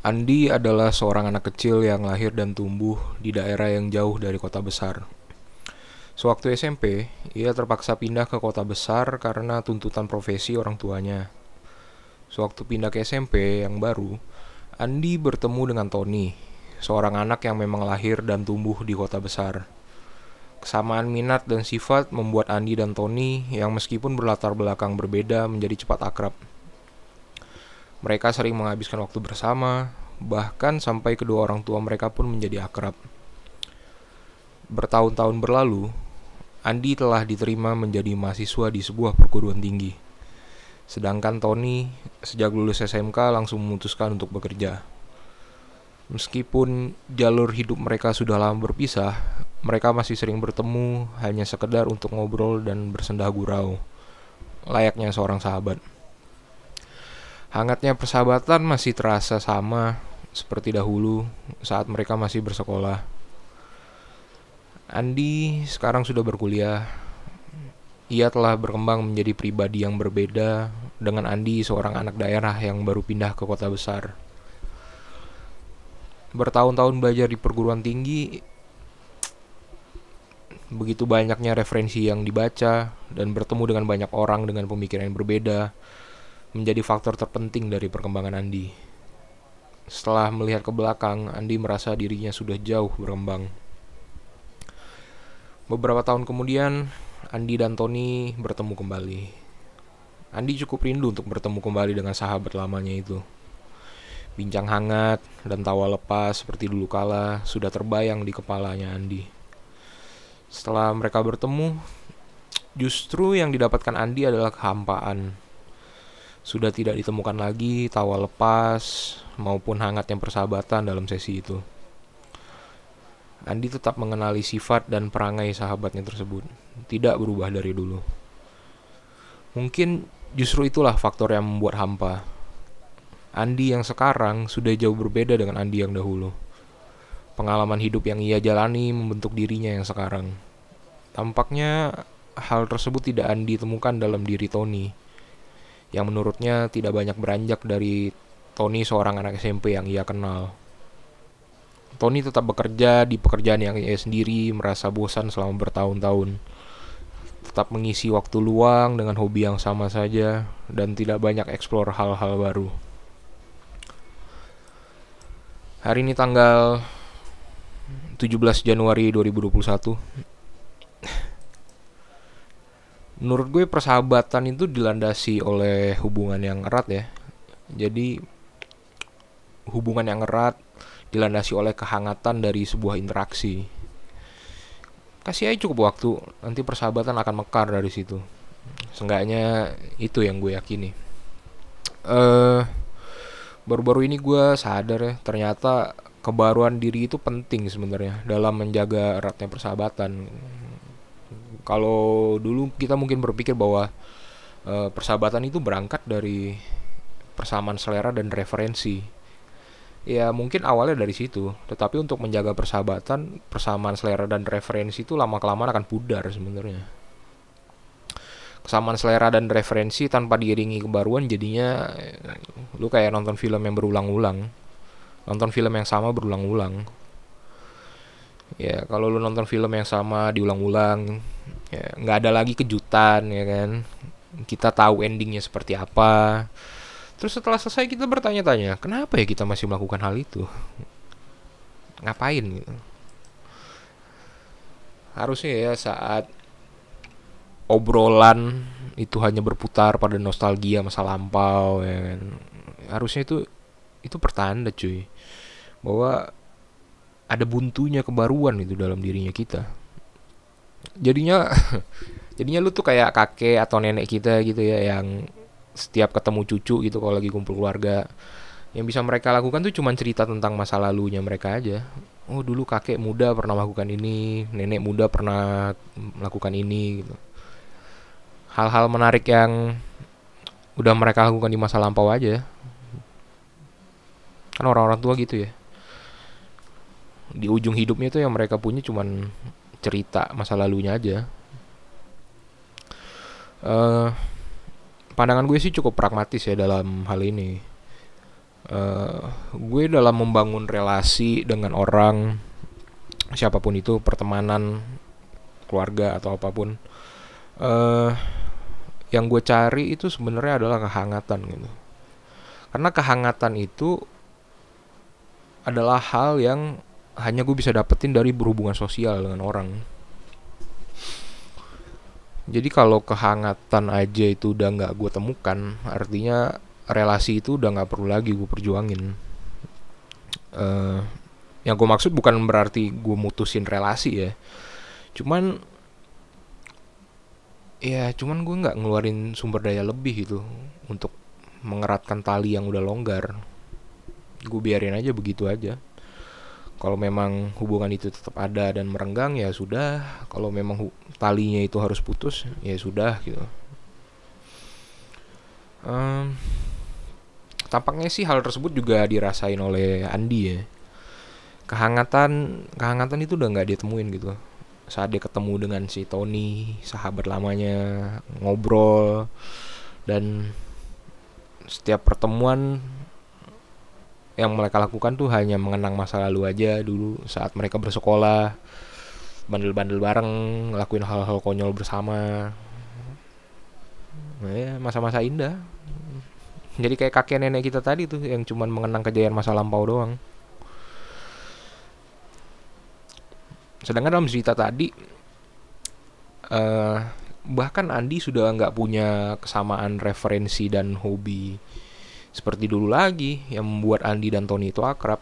Andi adalah seorang anak kecil yang lahir dan tumbuh di daerah yang jauh dari kota besar. Sewaktu SMP, ia terpaksa pindah ke kota besar karena tuntutan profesi orang tuanya. Sewaktu pindah ke SMP yang baru, Andi bertemu dengan Tony, seorang anak yang memang lahir dan tumbuh di kota besar. Kesamaan minat dan sifat membuat Andi dan Tony yang meskipun berlatar belakang berbeda menjadi cepat akrab. Mereka sering menghabiskan waktu bersama, bahkan sampai kedua orang tua mereka pun menjadi akrab. Bertahun-tahun berlalu, Andi telah diterima menjadi mahasiswa di sebuah perguruan tinggi. Sedangkan Tony sejak lulus SMK langsung memutuskan untuk bekerja. Meskipun jalur hidup mereka sudah lama berpisah, mereka masih sering bertemu hanya sekedar untuk ngobrol dan bersendah gurau, layaknya seorang sahabat. Hangatnya persahabatan masih terasa sama seperti dahulu saat mereka masih bersekolah. Andi sekarang sudah berkuliah. Ia telah berkembang menjadi pribadi yang berbeda dengan Andi seorang anak daerah yang baru pindah ke kota besar. Bertahun-tahun belajar di perguruan tinggi, begitu banyaknya referensi yang dibaca dan bertemu dengan banyak orang dengan pemikiran yang berbeda menjadi faktor terpenting dari perkembangan Andi. Setelah melihat ke belakang, Andi merasa dirinya sudah jauh berkembang. Beberapa tahun kemudian, Andi dan Tony bertemu kembali. Andi cukup rindu untuk bertemu kembali dengan sahabat lamanya itu. Bincang hangat dan tawa lepas seperti dulu kala sudah terbayang di kepalanya Andi. Setelah mereka bertemu, justru yang didapatkan Andi adalah kehampaan sudah tidak ditemukan lagi tawa lepas maupun hangatnya persahabatan dalam sesi itu. Andi tetap mengenali sifat dan perangai sahabatnya tersebut, tidak berubah dari dulu. Mungkin justru itulah faktor yang membuat hampa. Andi yang sekarang sudah jauh berbeda dengan Andi yang dahulu. Pengalaman hidup yang ia jalani membentuk dirinya yang sekarang. Tampaknya hal tersebut tidak Andi temukan dalam diri Tony yang menurutnya tidak banyak beranjak dari Tony seorang anak SMP yang ia kenal. Tony tetap bekerja di pekerjaan yang ia sendiri, merasa bosan selama bertahun-tahun. Tetap mengisi waktu luang dengan hobi yang sama saja dan tidak banyak eksplor hal-hal baru. Hari ini tanggal 17 Januari 2021 menurut gue persahabatan itu dilandasi oleh hubungan yang erat ya. Jadi hubungan yang erat dilandasi oleh kehangatan dari sebuah interaksi. Kasih aja cukup waktu nanti persahabatan akan mekar dari situ. Seenggaknya itu yang gue yakini. Uh, baru-baru ini gue sadar ya ternyata kebaruan diri itu penting sebenarnya dalam menjaga eratnya persahabatan kalau dulu kita mungkin berpikir bahwa uh, persahabatan itu berangkat dari persamaan selera dan referensi. Ya mungkin awalnya dari situ, tetapi untuk menjaga persahabatan, persamaan selera dan referensi itu lama kelamaan akan pudar sebenarnya. Kesamaan selera dan referensi tanpa diiringi kebaruan jadinya lu kayak nonton film yang berulang-ulang. Nonton film yang sama berulang-ulang. Ya, kalau lu nonton film yang sama diulang-ulang, ya nggak ada lagi kejutan ya kan? Kita tahu endingnya seperti apa. Terus setelah selesai kita bertanya-tanya kenapa ya kita masih melakukan hal itu? Ngapain? Gitu. Harusnya ya saat obrolan itu hanya berputar pada nostalgia masa lampau ya kan? Harusnya itu itu pertanda cuy bahwa ada buntunya kebaruan itu dalam dirinya kita. Jadinya jadinya lu tuh kayak kakek atau nenek kita gitu ya yang setiap ketemu cucu gitu kalau lagi kumpul keluarga yang bisa mereka lakukan tuh cuma cerita tentang masa lalunya mereka aja. Oh dulu kakek muda pernah melakukan ini nenek muda pernah melakukan ini gitu. Hal-hal menarik yang udah mereka lakukan di masa lampau aja. Kan orang-orang tua gitu ya di ujung hidupnya tuh yang mereka punya cuman cerita masa lalunya aja. Uh, pandangan gue sih cukup pragmatis ya dalam hal ini. Uh, gue dalam membangun relasi dengan orang siapa pun itu pertemanan keluarga atau apa pun uh, yang gue cari itu sebenarnya adalah kehangatan gitu. Karena kehangatan itu adalah hal yang hanya gue bisa dapetin dari berhubungan sosial dengan orang. Jadi kalau kehangatan aja itu udah nggak gue temukan artinya relasi itu udah nggak perlu lagi gue perjuangin. Uh, yang gue maksud bukan berarti gue mutusin relasi ya. Cuman ya cuman gue nggak ngeluarin sumber daya lebih gitu untuk mengeratkan tali yang udah longgar. Gue biarin aja begitu aja kalau memang hubungan itu tetap ada dan merenggang ya sudah. Kalau memang talinya itu harus putus ya sudah gitu. Um, tampaknya sih hal tersebut juga dirasain oleh Andi ya. Kehangatan kehangatan itu udah nggak ditemuin gitu. Saat dia ketemu dengan si Tony sahabat lamanya ngobrol dan setiap pertemuan yang mereka lakukan tuh hanya mengenang masa lalu aja dulu saat mereka bersekolah bandel-bandel bareng ngelakuin hal-hal konyol bersama. Nah, ya masa-masa indah. Jadi kayak kakek nenek kita tadi tuh yang cuman mengenang kejayaan masa lampau doang. Sedangkan dalam cerita tadi uh, bahkan Andi sudah nggak punya kesamaan referensi dan hobi seperti dulu lagi yang membuat Andi dan Tony itu akrab.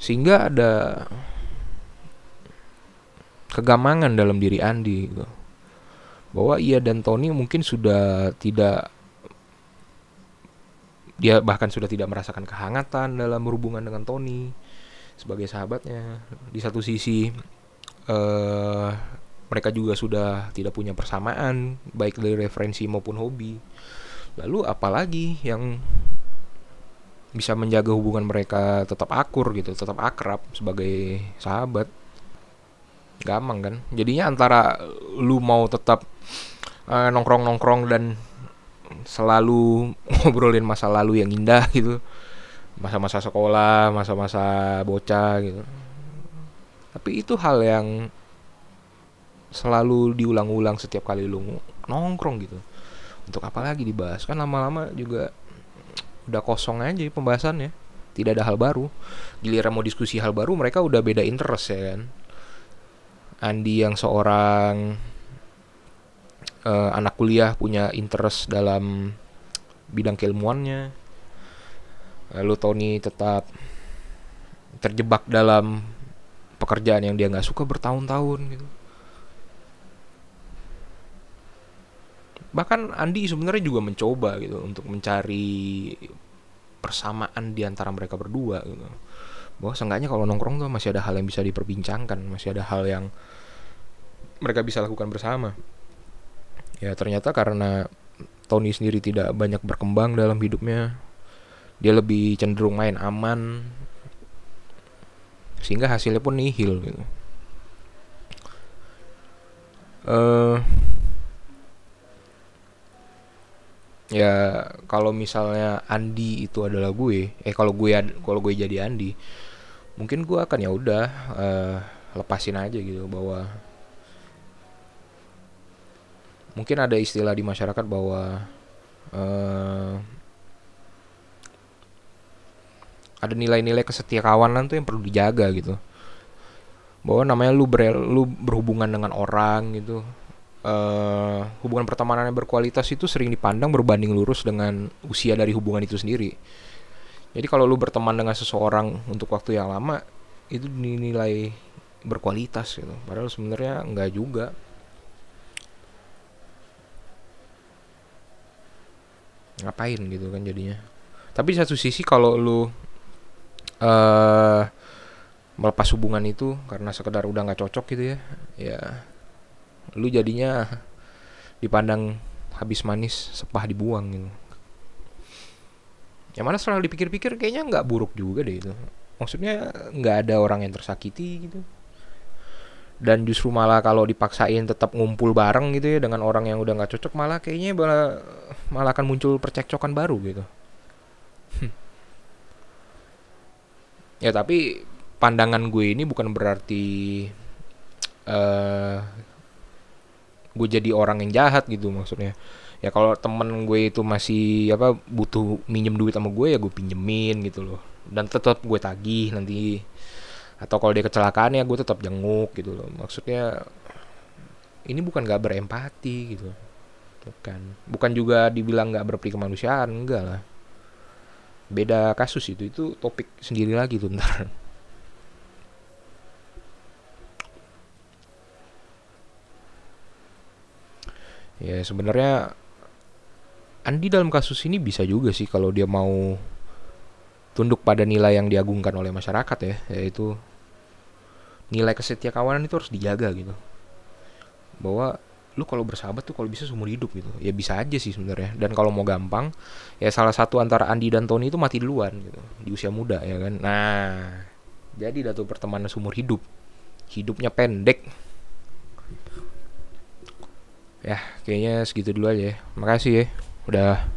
Sehingga ada kegamangan dalam diri Andi gitu. Bahwa ia dan Tony mungkin sudah tidak dia bahkan sudah tidak merasakan kehangatan dalam berhubungan dengan Tony sebagai sahabatnya. Di satu sisi uh, mereka juga sudah tidak punya persamaan baik dari referensi maupun hobi. Lalu apalagi yang bisa menjaga hubungan mereka tetap akur gitu tetap akrab sebagai sahabat gampang kan? Jadinya antara lu mau tetap uh, nongkrong nongkrong dan selalu ngobrolin masa lalu yang indah gitu masa-masa sekolah masa-masa bocah gitu. Tapi itu hal yang selalu diulang-ulang setiap kali lu nongkrong gitu. Untuk apa lagi dibahas? Kan lama-lama juga udah kosong aja pembahasannya. Tidak ada hal baru. Giliran mau diskusi hal baru mereka udah beda interest ya kan? Andi yang seorang uh, anak kuliah punya interest dalam bidang keilmuannya. Lalu Tony tetap terjebak dalam pekerjaan yang dia nggak suka bertahun-tahun gitu bahkan Andi sebenarnya juga mencoba gitu untuk mencari persamaan di antara mereka berdua gitu. Bahwa seenggaknya kalau nongkrong tuh masih ada hal yang bisa diperbincangkan masih ada hal yang mereka bisa lakukan bersama. Ya ternyata karena Tony sendiri tidak banyak berkembang dalam hidupnya dia lebih cenderung main aman sehingga hasilnya pun nihil gitu. Uh, ya kalau misalnya Andi itu adalah gue eh kalau gue kalau gue jadi Andi mungkin gue akan ya udah uh, lepasin aja gitu bahwa mungkin ada istilah di masyarakat bahwa uh, ada nilai-nilai kesetiakawanan tuh yang perlu dijaga gitu. Bahwa namanya lu ber lu berhubungan dengan orang gitu uh, hubungan pertemanan yang berkualitas itu sering dipandang berbanding lurus dengan usia dari hubungan itu sendiri. Jadi kalau lu berteman dengan seseorang untuk waktu yang lama itu dinilai berkualitas gitu. Padahal sebenarnya enggak juga. Ngapain gitu kan jadinya. Tapi di satu sisi kalau lu uh, melepas hubungan itu karena sekedar udah nggak cocok gitu ya, ya lu jadinya dipandang habis manis sepah dibuang gitu. Yang mana setelah dipikir-pikir kayaknya nggak buruk juga deh itu. Maksudnya nggak ada orang yang tersakiti gitu. Dan justru malah kalau dipaksain tetap ngumpul bareng gitu ya dengan orang yang udah nggak cocok malah kayaknya malah malah akan muncul percekcokan baru gitu. Ya tapi pandangan gue ini bukan berarti uh, gue jadi orang yang jahat gitu maksudnya. Ya kalau temen gue itu masih apa butuh minjem duit sama gue ya gue pinjemin gitu loh. Dan tetap gue tagih nanti. Atau kalau dia kecelakaan ya gue tetap jenguk gitu loh. Maksudnya ini bukan gak berempati gitu. Bukan bukan juga dibilang gak berperi kemanusiaan enggak lah. Beda kasus itu. Itu topik sendiri lagi tuh ntar ya sebenarnya Andi dalam kasus ini bisa juga sih kalau dia mau tunduk pada nilai yang diagungkan oleh masyarakat ya yaitu nilai kesetia kawanan itu harus dijaga gitu. Bahwa lu kalau bersahabat tuh kalau bisa seumur hidup gitu. Ya bisa aja sih sebenarnya. Dan kalau mau gampang ya salah satu antara Andi dan Tony itu mati duluan gitu di usia muda ya kan? Nah jadi datu pertemanan seumur hidup. Hidupnya pendek ya kayaknya segitu dulu aja ya. Makasih ya udah